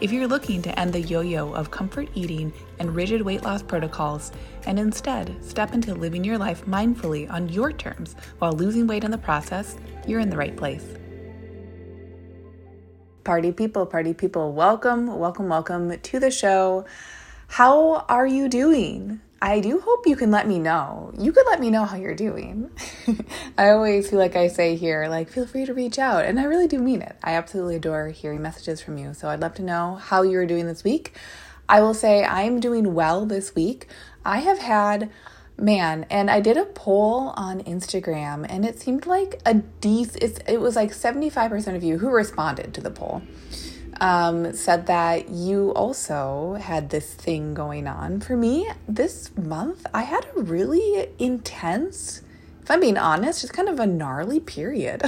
If you're looking to end the yo yo of comfort eating and rigid weight loss protocols and instead step into living your life mindfully on your terms while losing weight in the process, you're in the right place. Party people, party people, welcome, welcome, welcome to the show. How are you doing? I do hope you can let me know. You could let me know how you're doing. I always feel like I say here, like, feel free to reach out. And I really do mean it. I absolutely adore hearing messages from you. So I'd love to know how you're doing this week. I will say I'm doing well this week. I have had, man, and I did a poll on Instagram and it seemed like a decent, it was like 75% of you who responded to the poll um, said that you also had this thing going on. For me, this month, I had a really intense, if I'm being honest, just kind of a gnarly period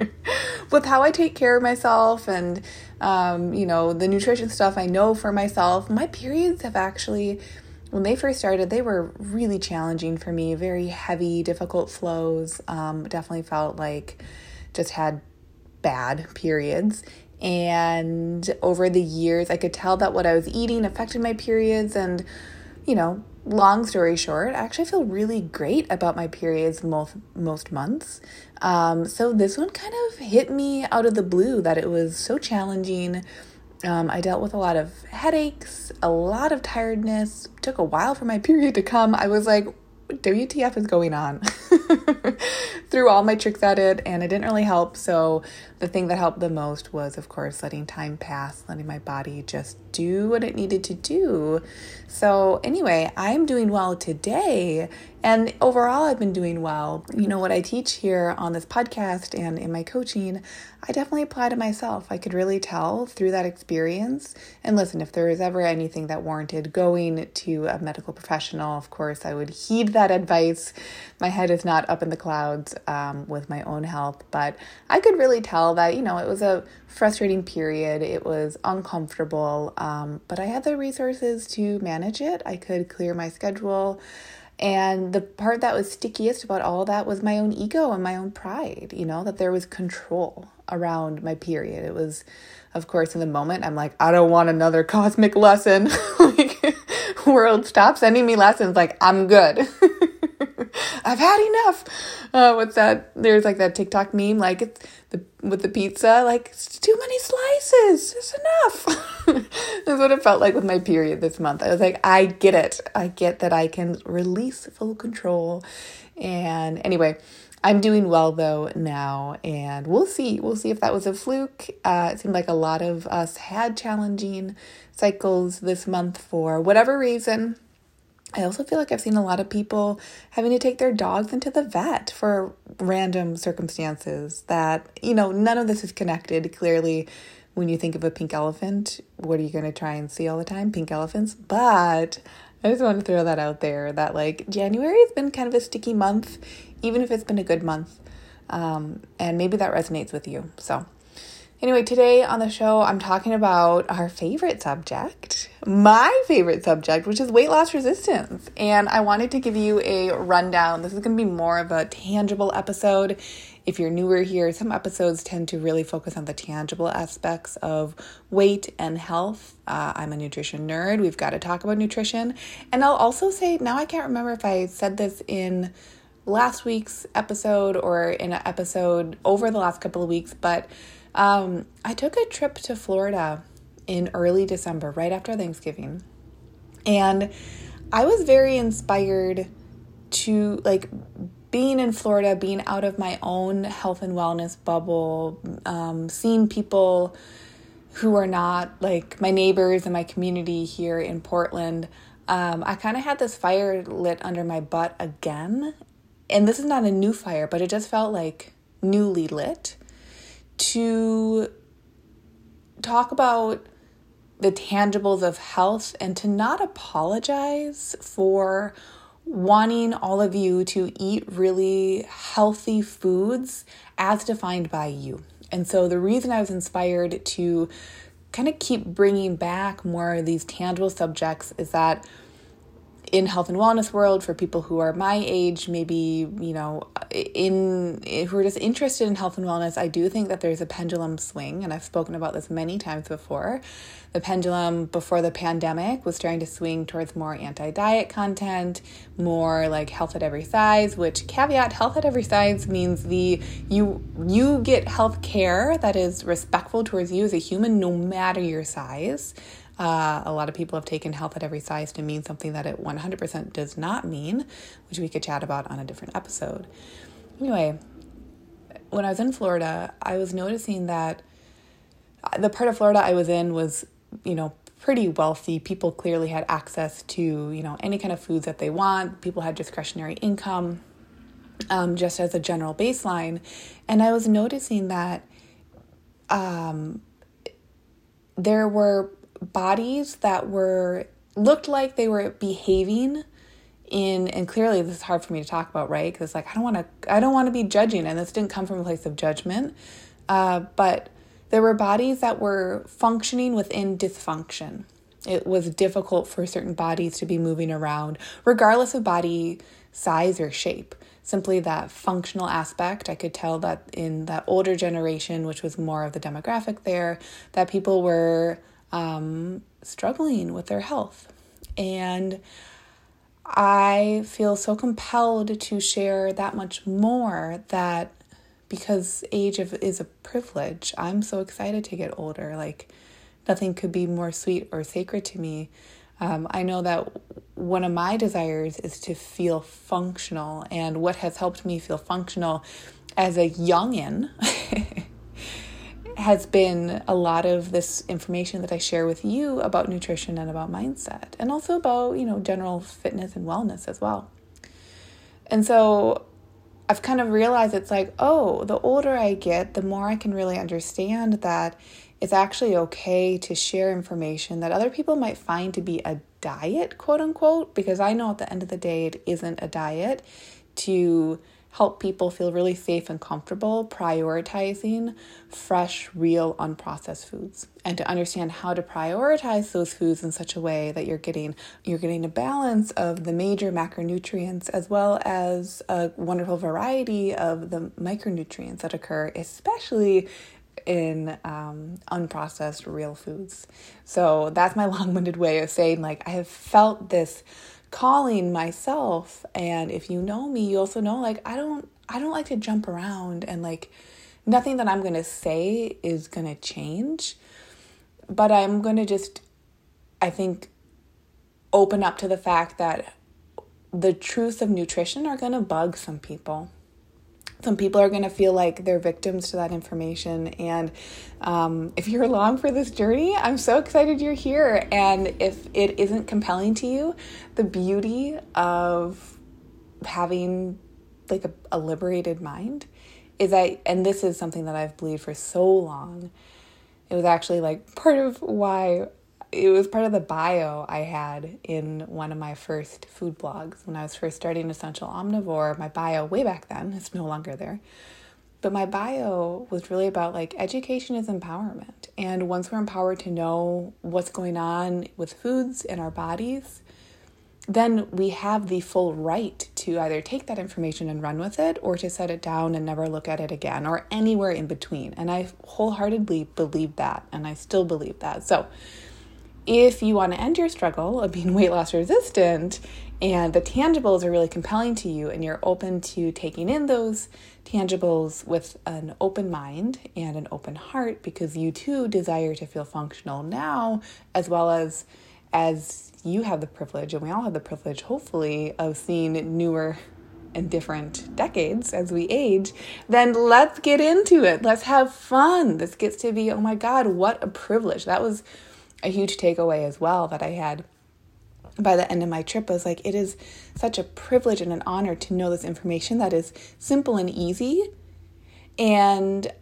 with how I take care of myself and, um, you know, the nutrition stuff I know for myself. My periods have actually when they first started, they were really challenging for me, very heavy, difficult flows. Um, definitely felt like just had bad periods. And over the years, I could tell that what I was eating affected my periods. And, you know, long story short, I actually feel really great about my periods most, most months. Um, so this one kind of hit me out of the blue that it was so challenging. Um, I dealt with a lot of headaches, a lot of tiredness. It took a while for my period to come. I was like, WTF is going on? Threw all my tricks at it and it didn't really help. So, the thing that helped the most was, of course, letting time pass, letting my body just do what it needed to do. So, anyway, I'm doing well today. And overall, I've been doing well. You know, what I teach here on this podcast and in my coaching, I definitely apply to myself. I could really tell through that experience. And listen, if there was ever anything that warranted going to a medical professional, of course, I would heed that advice. My head is not up in the clouds um, with my own health, but I could really tell that, you know, it was a frustrating period. It was uncomfortable, um, but I had the resources to manage it. I could clear my schedule. And the part that was stickiest about all that was my own ego and my own pride, you know, that there was control around my period. It was, of course, in the moment, I'm like, I don't want another cosmic lesson. like, world, stop sending me lessons. Like, I'm good. I've had enough. Uh, what's that? There's like that TikTok meme, like it's the with the pizza, like it's too many slices. It's enough. That's what it felt like with my period this month. I was like, I get it. I get that I can release full control. And anyway, I'm doing well though now, and we'll see. We'll see if that was a fluke. Uh, it seemed like a lot of us had challenging cycles this month for whatever reason. I also feel like I've seen a lot of people having to take their dogs into the vet for random circumstances that, you know, none of this is connected. Clearly, when you think of a pink elephant, what are you going to try and see all the time? Pink elephants. But I just want to throw that out there that, like, January has been kind of a sticky month, even if it's been a good month. Um, and maybe that resonates with you. So, Anyway, today on the show, I'm talking about our favorite subject, my favorite subject, which is weight loss resistance. And I wanted to give you a rundown. This is going to be more of a tangible episode. If you're newer here, some episodes tend to really focus on the tangible aspects of weight and health. Uh, I'm a nutrition nerd. We've got to talk about nutrition. And I'll also say, now I can't remember if I said this in last week's episode or in an episode over the last couple of weeks, but um, I took a trip to Florida in early December, right after Thanksgiving. And I was very inspired to like being in Florida, being out of my own health and wellness bubble, um, seeing people who are not like my neighbors and my community here in Portland. Um, I kind of had this fire lit under my butt again. And this is not a new fire, but it just felt like newly lit to talk about the tangibles of health and to not apologize for wanting all of you to eat really healthy foods as defined by you. And so the reason I was inspired to kind of keep bringing back more of these tangible subjects is that in health and wellness world for people who are my age maybe you know in who are just interested in health and wellness i do think that there's a pendulum swing and i've spoken about this many times before. The pendulum before the pandemic was starting to swing towards more anti-diet content more like health at every size which caveat health at every size means the you you get health care that is respectful towards you as a human no matter your size uh, a lot of people have taken health at every size to mean something that it 100% does not mean, which we could chat about on a different episode. Anyway, when I was in Florida, I was noticing that the part of Florida I was in was, you know, pretty wealthy. People clearly had access to, you know, any kind of foods that they want. People had discretionary income, um, just as a general baseline. And I was noticing that um, there were bodies that were looked like they were behaving in and clearly this is hard for me to talk about right? Because like i don't want to i don't want to be judging and this didn't come from a place of judgment. Uh, but there were bodies that were functioning within dysfunction. It was difficult for certain bodies to be moving around regardless of body size or shape. Simply that functional aspect i could tell that in that older generation which was more of the demographic there that people were um, struggling with their health. And I feel so compelled to share that much more that because age is a privilege, I'm so excited to get older. Like, nothing could be more sweet or sacred to me. Um, I know that one of my desires is to feel functional, and what has helped me feel functional as a youngin has been a lot of this information that I share with you about nutrition and about mindset, and also about, you know, general fitness and wellness as well. And so I've kind of realized it's like, oh, the older I get, the more I can really understand that it's actually okay to share information that other people might find to be a diet, quote unquote, because I know at the end of the day, it isn't a diet to help people feel really safe and comfortable prioritizing fresh, real, unprocessed foods and to understand how to prioritize those foods in such a way that you're getting you're getting a balance of the major macronutrients as well as a wonderful variety of the micronutrients that occur especially in um, unprocessed real foods. So that's my long winded way of saying, like, I have felt this calling myself and if you know me you also know like I don't I don't like to jump around and like nothing that I'm going to say is going to change. But I'm going to just I think open up to the fact that the truths of nutrition are going to bug some people some people are going to feel like they're victims to that information. And um, if you're along for this journey, I'm so excited you're here. And if it isn't compelling to you, the beauty of having like a, a liberated mind is that, and this is something that I've believed for so long. It was actually like part of why it was part of the bio I had in one of my first food blogs when I was first starting Essential Omnivore. My bio, way back then, it's no longer there. But my bio was really about like education is empowerment. And once we're empowered to know what's going on with foods in our bodies, then we have the full right to either take that information and run with it or to set it down and never look at it again or anywhere in between. And I wholeheartedly believe that and I still believe that. So, if you want to end your struggle of being weight loss resistant and the tangibles are really compelling to you and you're open to taking in those tangibles with an open mind and an open heart because you too desire to feel functional now as well as as you have the privilege and we all have the privilege hopefully of seeing newer and different decades as we age, then let's get into it. Let's have fun. This gets to be, oh my God, what a privilege. That was a huge takeaway as well that I had by the end of my trip was like it is such a privilege and an honor to know this information that is simple and easy and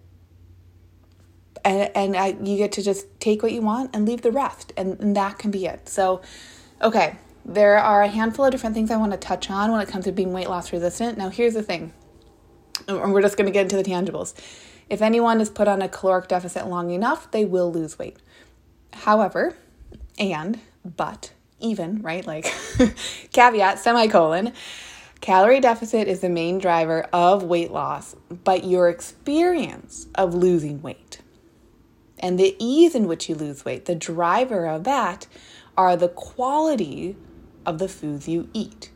and, and I, you get to just take what you want and leave the rest and, and that can be it so okay there are a handful of different things I want to touch on when it comes to being weight loss resistant. Now, here's the thing, and we're just going to get into the tangibles. If anyone is put on a caloric deficit long enough, they will lose weight. However, and, but, even, right? Like, caveat, semicolon, calorie deficit is the main driver of weight loss, but your experience of losing weight and the ease in which you lose weight, the driver of that are the quality of the foods you eat.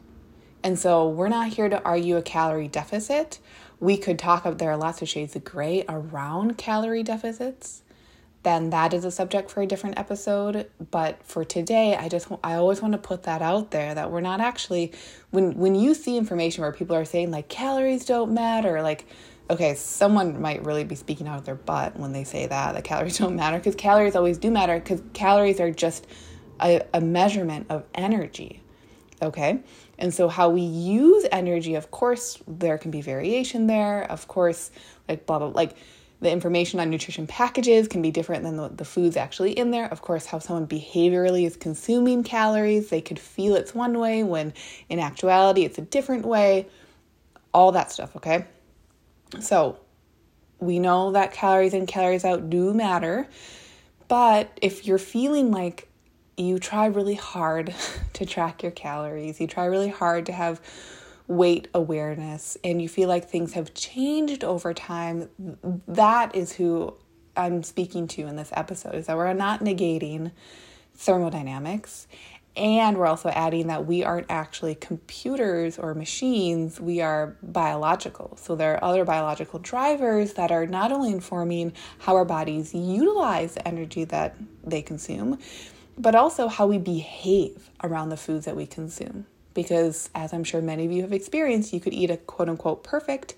And so we're not here to argue a calorie deficit. We could talk about there are lots of shades of gray around calorie deficits. Then that is a subject for a different episode. But for today, I just I always want to put that out there that we're not actually when when you see information where people are saying like calories don't matter, like okay, someone might really be speaking out of their butt when they say that that calories don't matter because calories always do matter because calories are just a, a measurement of energy. Okay. And so, how we use energy, of course, there can be variation there. Of course, like blah, blah, like the information on nutrition packages can be different than the, the foods actually in there. Of course, how someone behaviorally is consuming calories, they could feel it's one way when in actuality it's a different way. All that stuff, okay? So, we know that calories in, calories out do matter. But if you're feeling like you try really hard to track your calories, you try really hard to have weight awareness, and you feel like things have changed over time, that is who I'm speaking to in this episode is that we're not negating thermodynamics. And we're also adding that we aren't actually computers or machines, we are biological. So there are other biological drivers that are not only informing how our bodies utilize the energy that they consume, but also how we behave around the foods that we consume. Because, as I'm sure many of you have experienced, you could eat a quote unquote perfect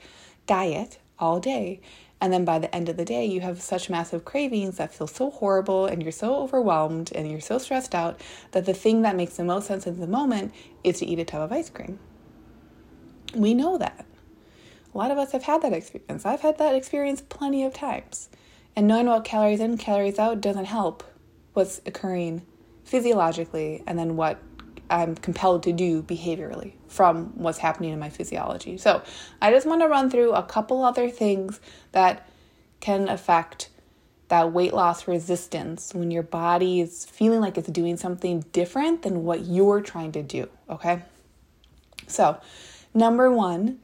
diet all day. And then by the end of the day, you have such massive cravings that feel so horrible and you're so overwhelmed and you're so stressed out that the thing that makes the most sense in the moment is to eat a tub of ice cream. We know that. A lot of us have had that experience. I've had that experience plenty of times. And knowing what calories in, calories out doesn't help what's occurring physiologically and then what I'm compelled to do behaviorally from what's happening in my physiology. So, I just want to run through a couple other things that can affect that weight loss resistance when your body is feeling like it's doing something different than what you're trying to do, okay? So, number 1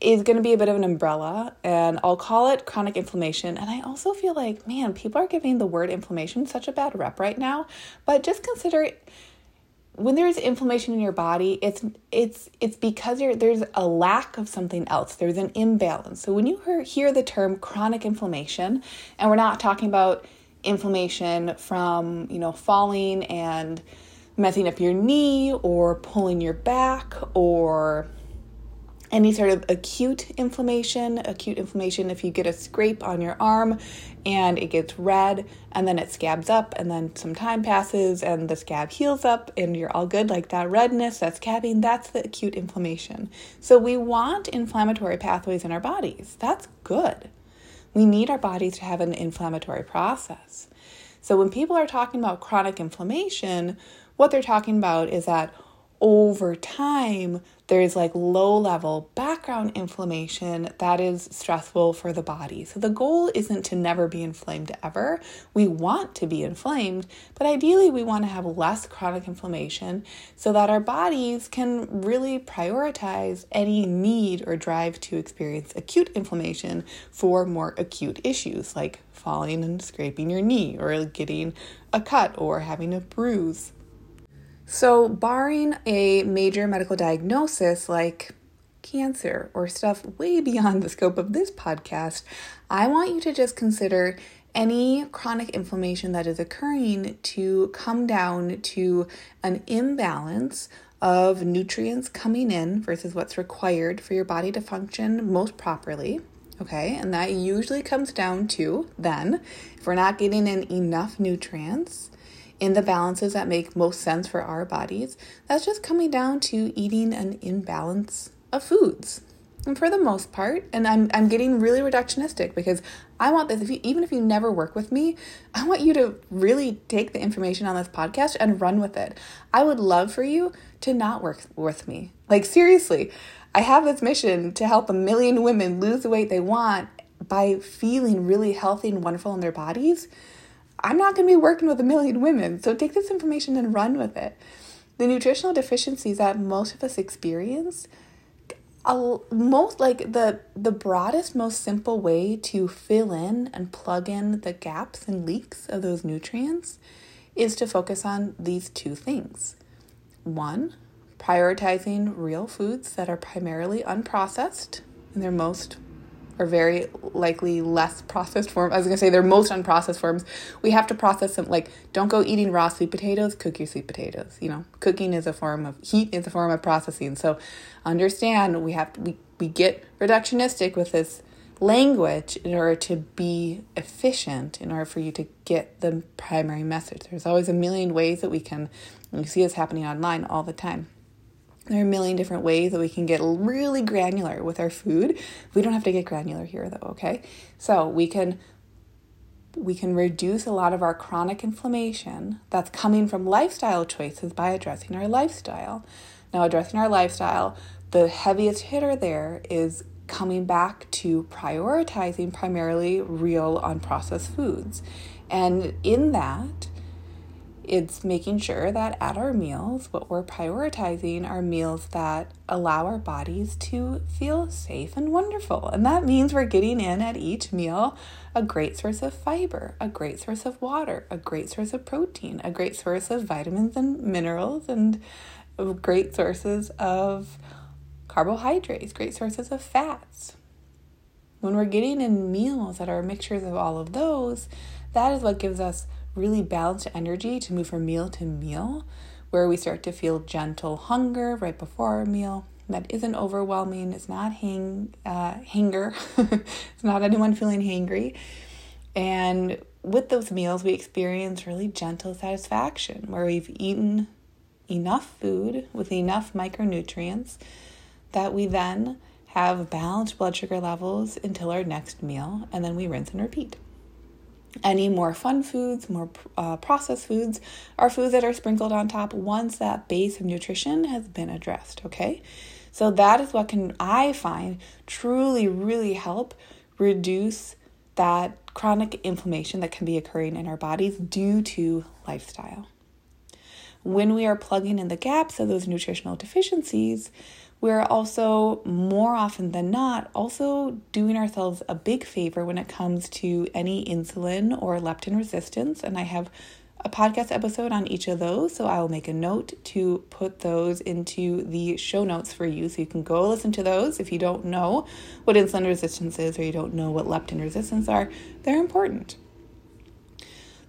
is going to be a bit of an umbrella and I'll call it chronic inflammation. And I also feel like, man, people are giving the word inflammation such a bad rep right now, but just consider when there's inflammation in your body, it's it's it's because there's a lack of something else. There's an imbalance. So when you hear, hear the term chronic inflammation, and we're not talking about inflammation from you know falling and messing up your knee or pulling your back or any sort of acute inflammation, acute inflammation if you get a scrape on your arm and it gets red and then it scabs up and then some time passes and the scab heals up and you're all good like that redness, that scabbing, that's the acute inflammation. So we want inflammatory pathways in our bodies. That's good. We need our bodies to have an inflammatory process. So when people are talking about chronic inflammation, what they're talking about is that over time, there's like low level background inflammation that is stressful for the body. So the goal isn't to never be inflamed ever. We want to be inflamed, but ideally we want to have less chronic inflammation so that our bodies can really prioritize any need or drive to experience acute inflammation for more acute issues like falling and scraping your knee or getting a cut or having a bruise. So, barring a major medical diagnosis like cancer or stuff way beyond the scope of this podcast, I want you to just consider any chronic inflammation that is occurring to come down to an imbalance of nutrients coming in versus what's required for your body to function most properly. Okay, and that usually comes down to then, if we're not getting in enough nutrients, in the balances that make most sense for our bodies, that's just coming down to eating an imbalance of foods. And for the most part, and I'm, I'm getting really reductionistic because I want this, if you, even if you never work with me, I want you to really take the information on this podcast and run with it. I would love for you to not work with me. Like, seriously, I have this mission to help a million women lose the weight they want by feeling really healthy and wonderful in their bodies. I'm not going to be working with a million women. So take this information and run with it. The nutritional deficiencies that most of us experience most like the the broadest most simple way to fill in and plug in the gaps and leaks of those nutrients is to focus on these two things one prioritizing real foods that are primarily unprocessed and they're most are very likely less processed form. I was gonna say they're most unprocessed forms. We have to process them. Like, don't go eating raw sweet potatoes. Cook your sweet potatoes. You know, cooking is a form of heat. is a form of processing. So, understand we have to, we we get reductionistic with this language in order to be efficient. In order for you to get the primary message, there's always a million ways that we can. You see this happening online all the time. There are a million different ways that we can get really granular with our food. We don't have to get granular here though, okay? So we can we can reduce a lot of our chronic inflammation that's coming from lifestyle choices by addressing our lifestyle. Now, addressing our lifestyle, the heaviest hitter there is coming back to prioritizing primarily real unprocessed foods. And in that, it's making sure that at our meals, what we're prioritizing are meals that allow our bodies to feel safe and wonderful. And that means we're getting in at each meal a great source of fiber, a great source of water, a great source of protein, a great source of vitamins and minerals, and great sources of carbohydrates, great sources of fats. When we're getting in meals that are mixtures of all of those, that is what gives us really balanced energy to move from meal to meal, where we start to feel gentle hunger right before our meal. That isn't overwhelming. It's not hang uh, hanger. it's not anyone feeling hangry. And with those meals, we experience really gentle satisfaction where we've eaten enough food with enough micronutrients that we then have balanced blood sugar levels until our next meal, and then we rinse and repeat. Any more fun foods, more uh, processed foods, are foods that are sprinkled on top once that base of nutrition has been addressed, okay? So that is what can, I find, truly, really help reduce that chronic inflammation that can be occurring in our bodies due to lifestyle. When we are plugging in the gaps of those nutritional deficiencies, we're also more often than not also doing ourselves a big favor when it comes to any insulin or leptin resistance and i have a podcast episode on each of those so i will make a note to put those into the show notes for you so you can go listen to those. If you don't know what insulin resistance is or you don't know what leptin resistance are they're important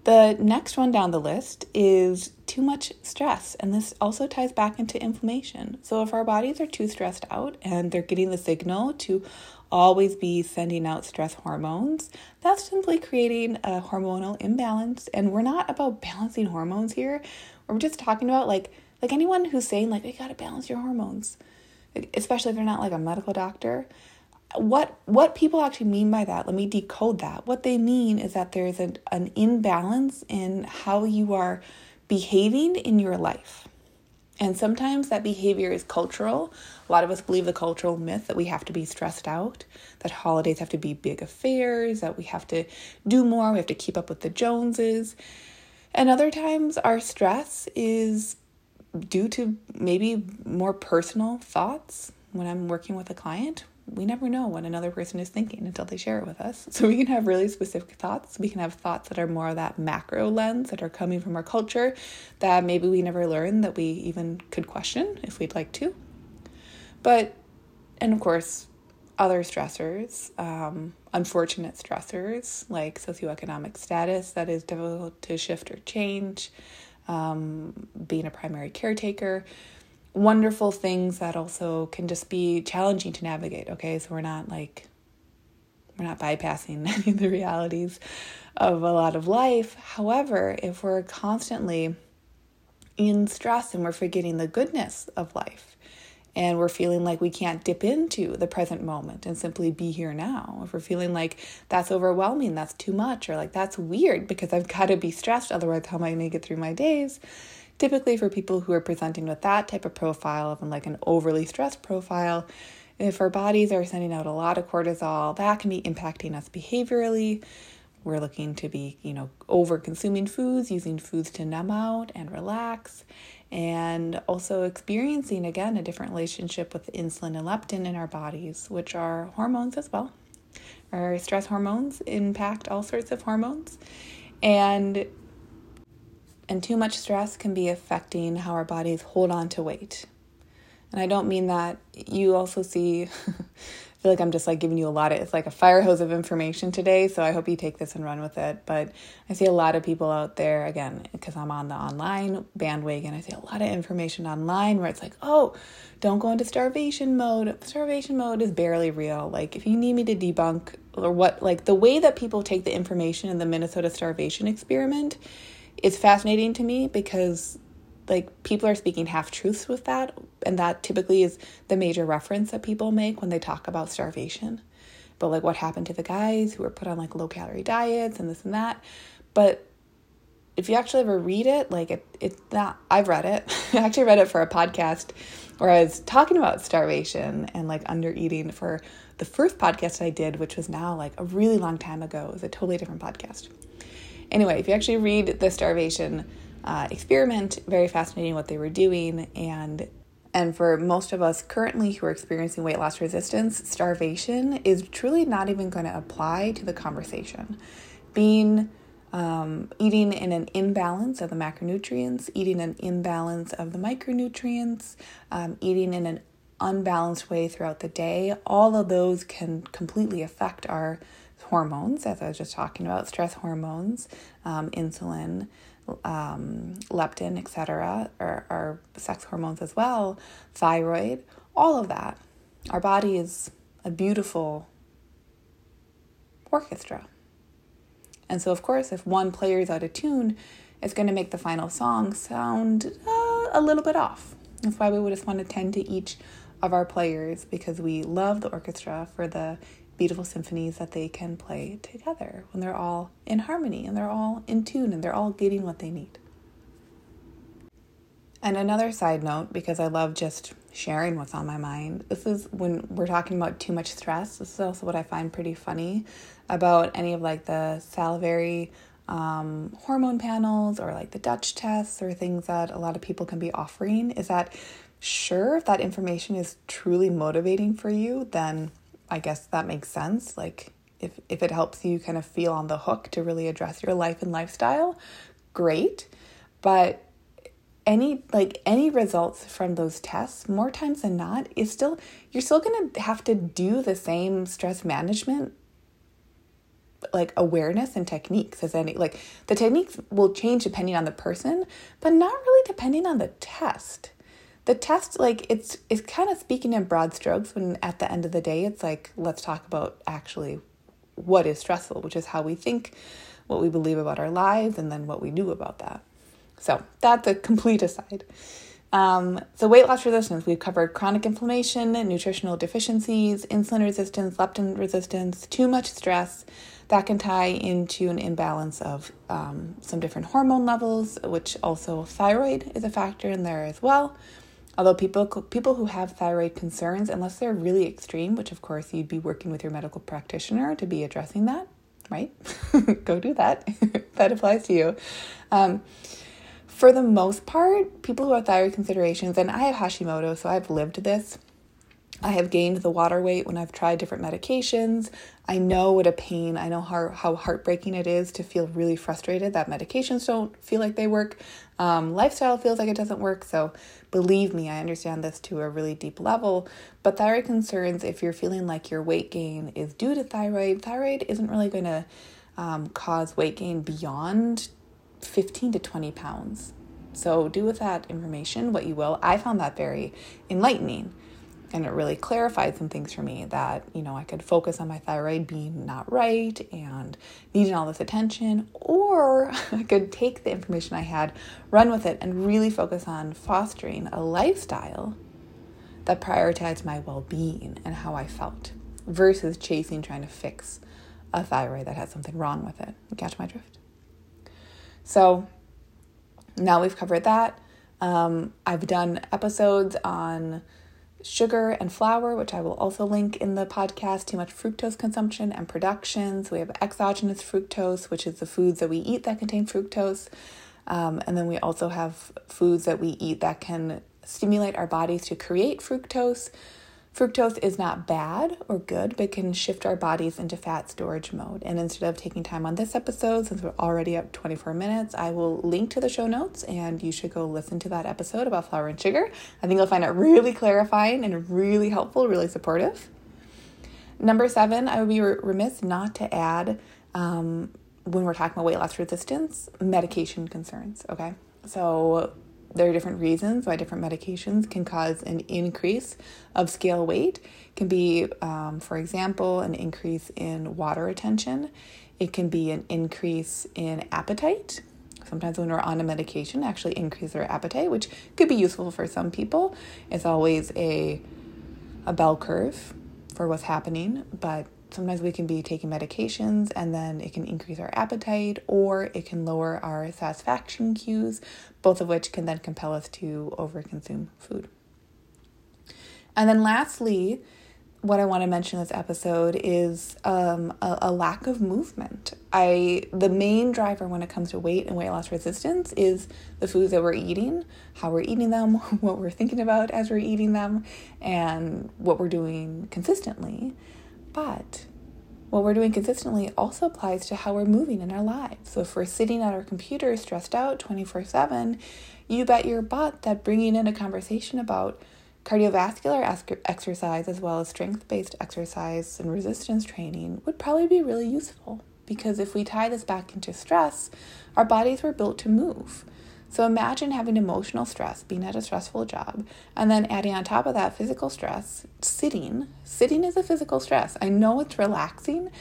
the next one down the list is too much stress, and this also ties back into inflammation. So, if our bodies are too stressed out and they're getting the signal to always be sending out stress hormones, that's simply creating a hormonal imbalance. And we're not about balancing hormones here. We're just talking about like like anyone who's saying like you got to balance your hormones, especially if they're not like a medical doctor what what people actually mean by that let me decode that. What they mean is that there's an, an imbalance in how you are behaving in your life. And sometimes that behavior is cultural. A lot of us believe the cultural myth that we have to be stressed out that holidays have to be big affairs that we have to do more we have to keep up with the joneses. And other times our stress is due to maybe more personal thoughts when i'm working with a client we never know what another person is thinking until they share it with us. So we can have really specific thoughts. We can have thoughts that are more of that macro lens that are coming from our culture that maybe we never learned that we even could question if we'd like to. But, and of course, other stressors, um, unfortunate stressors like socioeconomic status that is difficult to shift or change, um, being a primary caretaker wonderful things that also can just be challenging to navigate. Okay, so we're not like we're not bypassing any of the realities of a lot of life. However, if we're constantly in stress and we're forgetting the goodness of life and we're feeling like we can't dip into the present moment and simply be here now, if we're feeling like that's overwhelming, that's too much, or like that's weird because I've got to be stressed, otherwise, how am I going to get through my days? Typically, for people who are presenting with that type of profile, of like an overly stressed profile, if our bodies are sending out a lot of cortisol, that can be impacting us behaviorally. We're looking to be, you know, over consuming foods, using foods to numb out and relax and also experiencing again a different relationship with insulin and leptin in our bodies, which are hormones as well. Our stress hormones impact all sorts of hormones, and and too much stress can be affecting how our bodies hold on to weight. And I don't mean that you also see I feel like I'm just like giving you a lot of it's like a fire hose of information today. So I hope you take this and run with it. But I see a lot of people out there again because I'm on the online bandwagon. I see a lot of information online where it's like, oh, don't go into starvation mode. Starvation mode is barely real. Like if you need me to debunk or what, like the way that people take the information in the Minnesota starvation experiment is fascinating to me because like people are speaking half truths with that and that typically is the major reference that people make when they talk about starvation. But like what happened to the guys who were put on like low calorie diets and this and that? But if you actually ever read it like it it's not i've read it. I actually read it for a podcast where i was talking about starvation and like under eating for the first podcast i did which was now like a really long time ago. It was a totally different podcast anyway if you actually read the starvation uh, experiment. Very fascinating what they were doing, and and for most of us currently who are experiencing weight loss resistance, starvation is truly not even going to apply to the conversation. Being um, eating in an imbalance of the macronutrients, eating an imbalance of the micronutrients, um, eating in an unbalanced way throughout the day, all of those can completely affect our hormones, as I was just talking about stress hormones, um, insulin, um, leptin, etc., or our sex hormones as well, thyroid, all of that. Our body is a beautiful orchestra. And so, of course, if one player is out of tune, it's going to make the final song sound uh, a little bit off. That's why we would just want to tend to each of our players because we love the orchestra for the beautiful symphonies that they can play together when they're all in harmony and they're all in tune and they're all getting what they need. And another side note, because I love just sharing what's on my mind, this is when we're talking about too much stress. This is also what I find pretty funny about any of like the salivary um, hormone panels or like the Dutch tests or things that a lot of people can be offering is that sure, if that information is truly motivating for you, then I guess that makes sense. Like if if it helps you kind of feel on the hook to really address your life and lifestyle, great. But any like any results from those tests more times than not is still you're still going to have to do the same stress management like awareness and techniques as any like the techniques will change depending on the person but not really depending on the test the test like it's it's kind of speaking in broad strokes when at the end of the day it's like let's talk about actually what is stressful which is how we think what we believe about our lives and then what we do about that. So that's a complete aside. Um, so weight loss resistance we've covered chronic inflammation nutritional deficiencies insulin resistance leptin resistance too much stress. That can tie into an imbalance of um, some different hormone levels which also thyroid is a factor in there as well Although people people who have thyroid concerns, unless they're really extreme, which of course you'd be working with your medical practitioner to be addressing that, right? Go do that. that applies to you. Um, for the most part, people who have thyroid considerations, and I have Hashimoto, so I've lived this. I have gained the water weight when I've tried different medications. I know what a pain, I know how, how heartbreaking it is to feel really frustrated that medications don't feel like they work. Um, lifestyle feels like it doesn't work. So believe me, I understand this to a really deep level. But thyroid concerns, if you're feeling like your weight gain is due to thyroid, thyroid isn't really going to um, cause weight gain beyond 15 to 20 pounds. So do with that information what you will. I found that very enlightening and it really clarified some things for me that you know i could focus on my thyroid being not right and needing all this attention or i could take the information i had run with it and really focus on fostering a lifestyle that prioritized my well being and how I felt versus chasing trying to fix a thyroid that has something wrong with it. You catch my drift? So now we've covered that. Um, I've done episodes on sugar and flour, which I will also link in the podcast, too much fructose consumption and production. So we have exogenous fructose, which is the foods that we eat that contain fructose. Um, and then we also have foods that we eat that can stimulate our bodies to create fructose. Fructose is not bad or good, but can shift our bodies into fat storage mode. And instead of taking time on this episode, since we're already up 24 minutes, I will link to the show notes and you should go listen to that episode about flour and sugar. I think you'll find it really clarifying and really helpful, really supportive. Number seven, I would be remiss not to add um, when we're talking about weight loss resistance, medication concerns. Okay. So there are different reasons why different medications can cause an increase of scale weight. It can be, um, for example, an increase in water retention. It can be an increase in appetite. Sometimes when we're on a medication, actually increase our appetite, which could be useful for some people. It's always a a bell curve for what's happening, but sometimes we can be taking medications and then it can increase our appetite or it can lower our satisfaction cues, both of which can then compel us to overconsume food. And then lastly, what I want to mention this episode is um, a, a, lack of movement. I the main driver when it comes to weight and weight loss resistance is the foods that we're eating, how we're eating them, what we're thinking about as we're eating them, and what we're doing consistently. But what we're doing consistently also applies to how we're moving in our lives. So if we're sitting at our computer stressed out 24 7, you bet your butt that bringing in a conversation about cardiovascular exercise as well as strength based exercise and resistance training would probably be really useful. Because if we tie this back into stress, our bodies were built to move. So imagine having emotional stress, being at a stressful job, and then adding on top of that physical stress, sitting. Sitting is a physical stress. I know it's relaxing,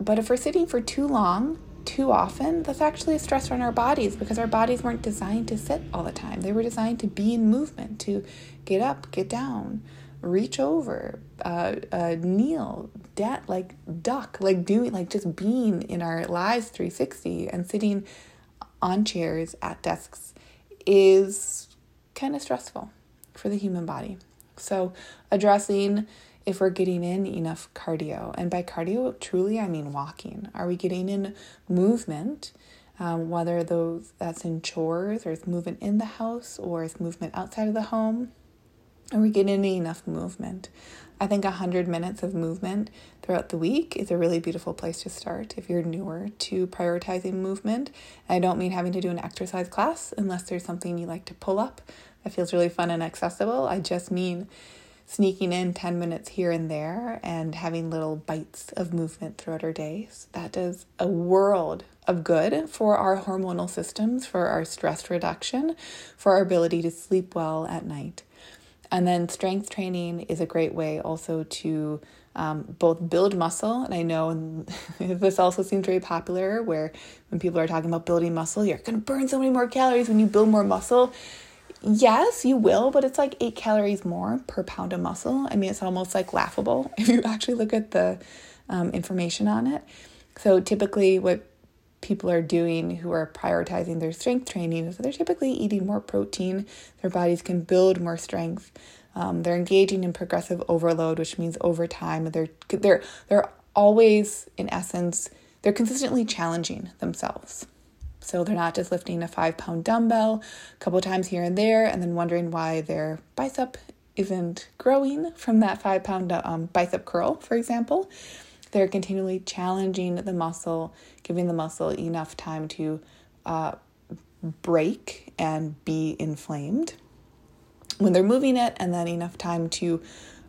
but if we're sitting for too long, too often, that's actually a stress on our bodies because our bodies weren't designed to sit all the time. They were designed to be in movement, to get up, get down, reach over, uh, uh, kneel, dat, like duck, like doing, like just being in our lives 360 and sitting on chairs at desks is kind of stressful for the human body. So, addressing if we're getting in enough cardio, and by cardio, truly I mean walking. Are we getting in movement? Um, whether those that's in chores or it's movement in the house or it's movement outside of the home, are we getting enough movement? I think 100 minutes of movement throughout the week is a really beautiful place to start if you're newer to prioritizing movement. I don't mean having to do an exercise class unless there's something you like to pull up that feels really fun and accessible. I just mean sneaking in 10 minutes here and there and having little bites of movement throughout our days. That does a world of good for our hormonal systems, for our stress reduction, for our ability to sleep well at night. And then strength training is a great way also to um, both build muscle. And I know this also seems very popular where when people are talking about building muscle, you're going to burn so many more calories when you build more muscle. Yes, you will, but it's like eight calories more per pound of muscle. I mean, it's almost like laughable if you actually look at the um, information on it. So typically, what people are doing who are prioritizing their strength training is they're typically eating more protein, their bodies can build more strength. Um, they're engaging in progressive overload, which means over time they're they're they're always in essence they're consistently challenging themselves. So they're not just lifting a five pound dumbbell a couple times here and there and then wondering why their bicep isn't growing from that five pound um, bicep curl, for example. They're continually challenging the muscle, giving the muscle enough time to uh, break and be inflamed. When they're moving it, and then enough time to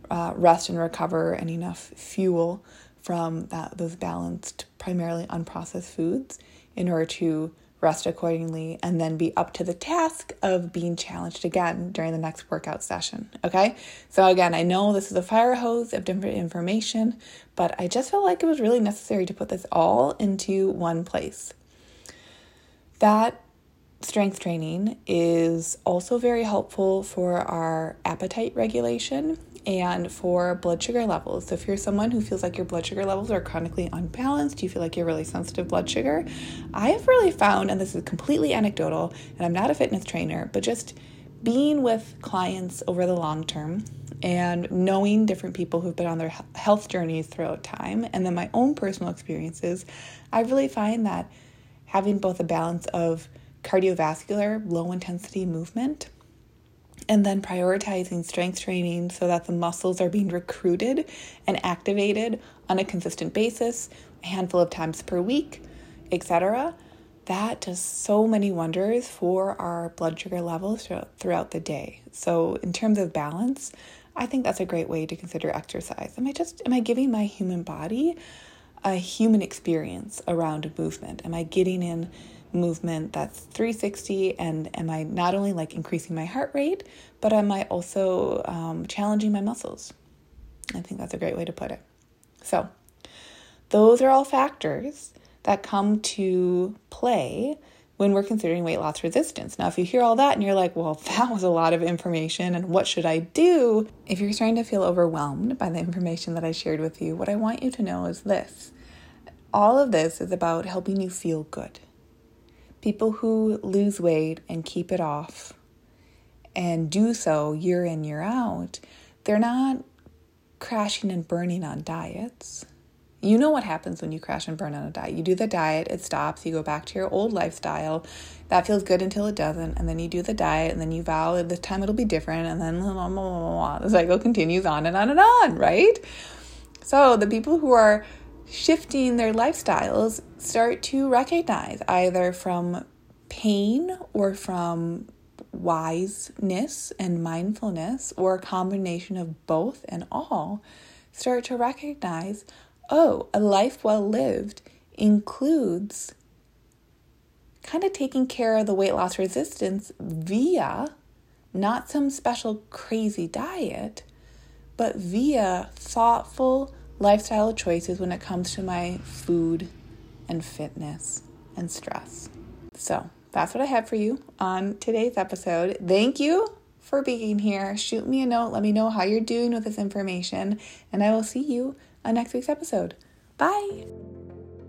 uh, rest and recover, and enough fuel from that those balanced, primarily unprocessed foods in order to rest accordingly, and then be up to the task of being challenged again during the next workout session. Okay, so again, I know this is a fire hose of different information, but I just felt like it was really necessary to put this all into one place. That strength training is also very helpful for our appetite regulation and for blood sugar levels. So, if you're someone who feels like your blood sugar levels are chronically unbalanced, you feel like you're really sensitive blood sugar, I have really found, and this is completely anecdotal, and I'm not a fitness trainer, but just being with clients over the long term and knowing different people who've been on their health journeys throughout time, and then my own personal experiences, I really find that having both a balance of cardiovascular, low intensity movement and then prioritizing strength training so that the muscles are being recruited and activated on a consistent basis, a handful of times per week, etc. That does so many wonders for our blood sugar levels throughout the day. So, in terms of balance, I think that's a great way to consider exercise. Am I just am I giving my human body a human experience around movement? Am I getting in movement that's 360 and am i not only like increasing my heart rate but am i also um, challenging my muscles i think that's a great way to put it so those are all factors that come to play when we're considering weight loss resistance. Now, if you hear all that and you're like, well, that was a lot of information, and what should I do? If you're starting to feel overwhelmed by the information that I shared with you, what I want you to know is this all of this is about helping you feel good people who lose weight and keep it off and do so year in, year out, they're not crashing and burning on diets. You know what happens when you crash and burn on a diet. You do the diet, it stops, you go back to your old lifestyle. That feels good until it doesn't. And then you do the diet, and then you vow this time it'll be different. And then blah, blah, blah, the cycle continues on and on and on, right? So the people who are shifting their lifestyles start to recognize either from pain or from wiseness and mindfulness or a combination of both and all start to recognize oh a life well lived includes kind of taking care of the weight loss resistance via not some special crazy diet but via thoughtful lifestyle choices when it comes to my food and fitness and stress. So, that's what I have for you on today's episode. Thank you for being here. Shoot me a note. Let me know how you're doing with this information, and I will see you on next week's episode. Bye.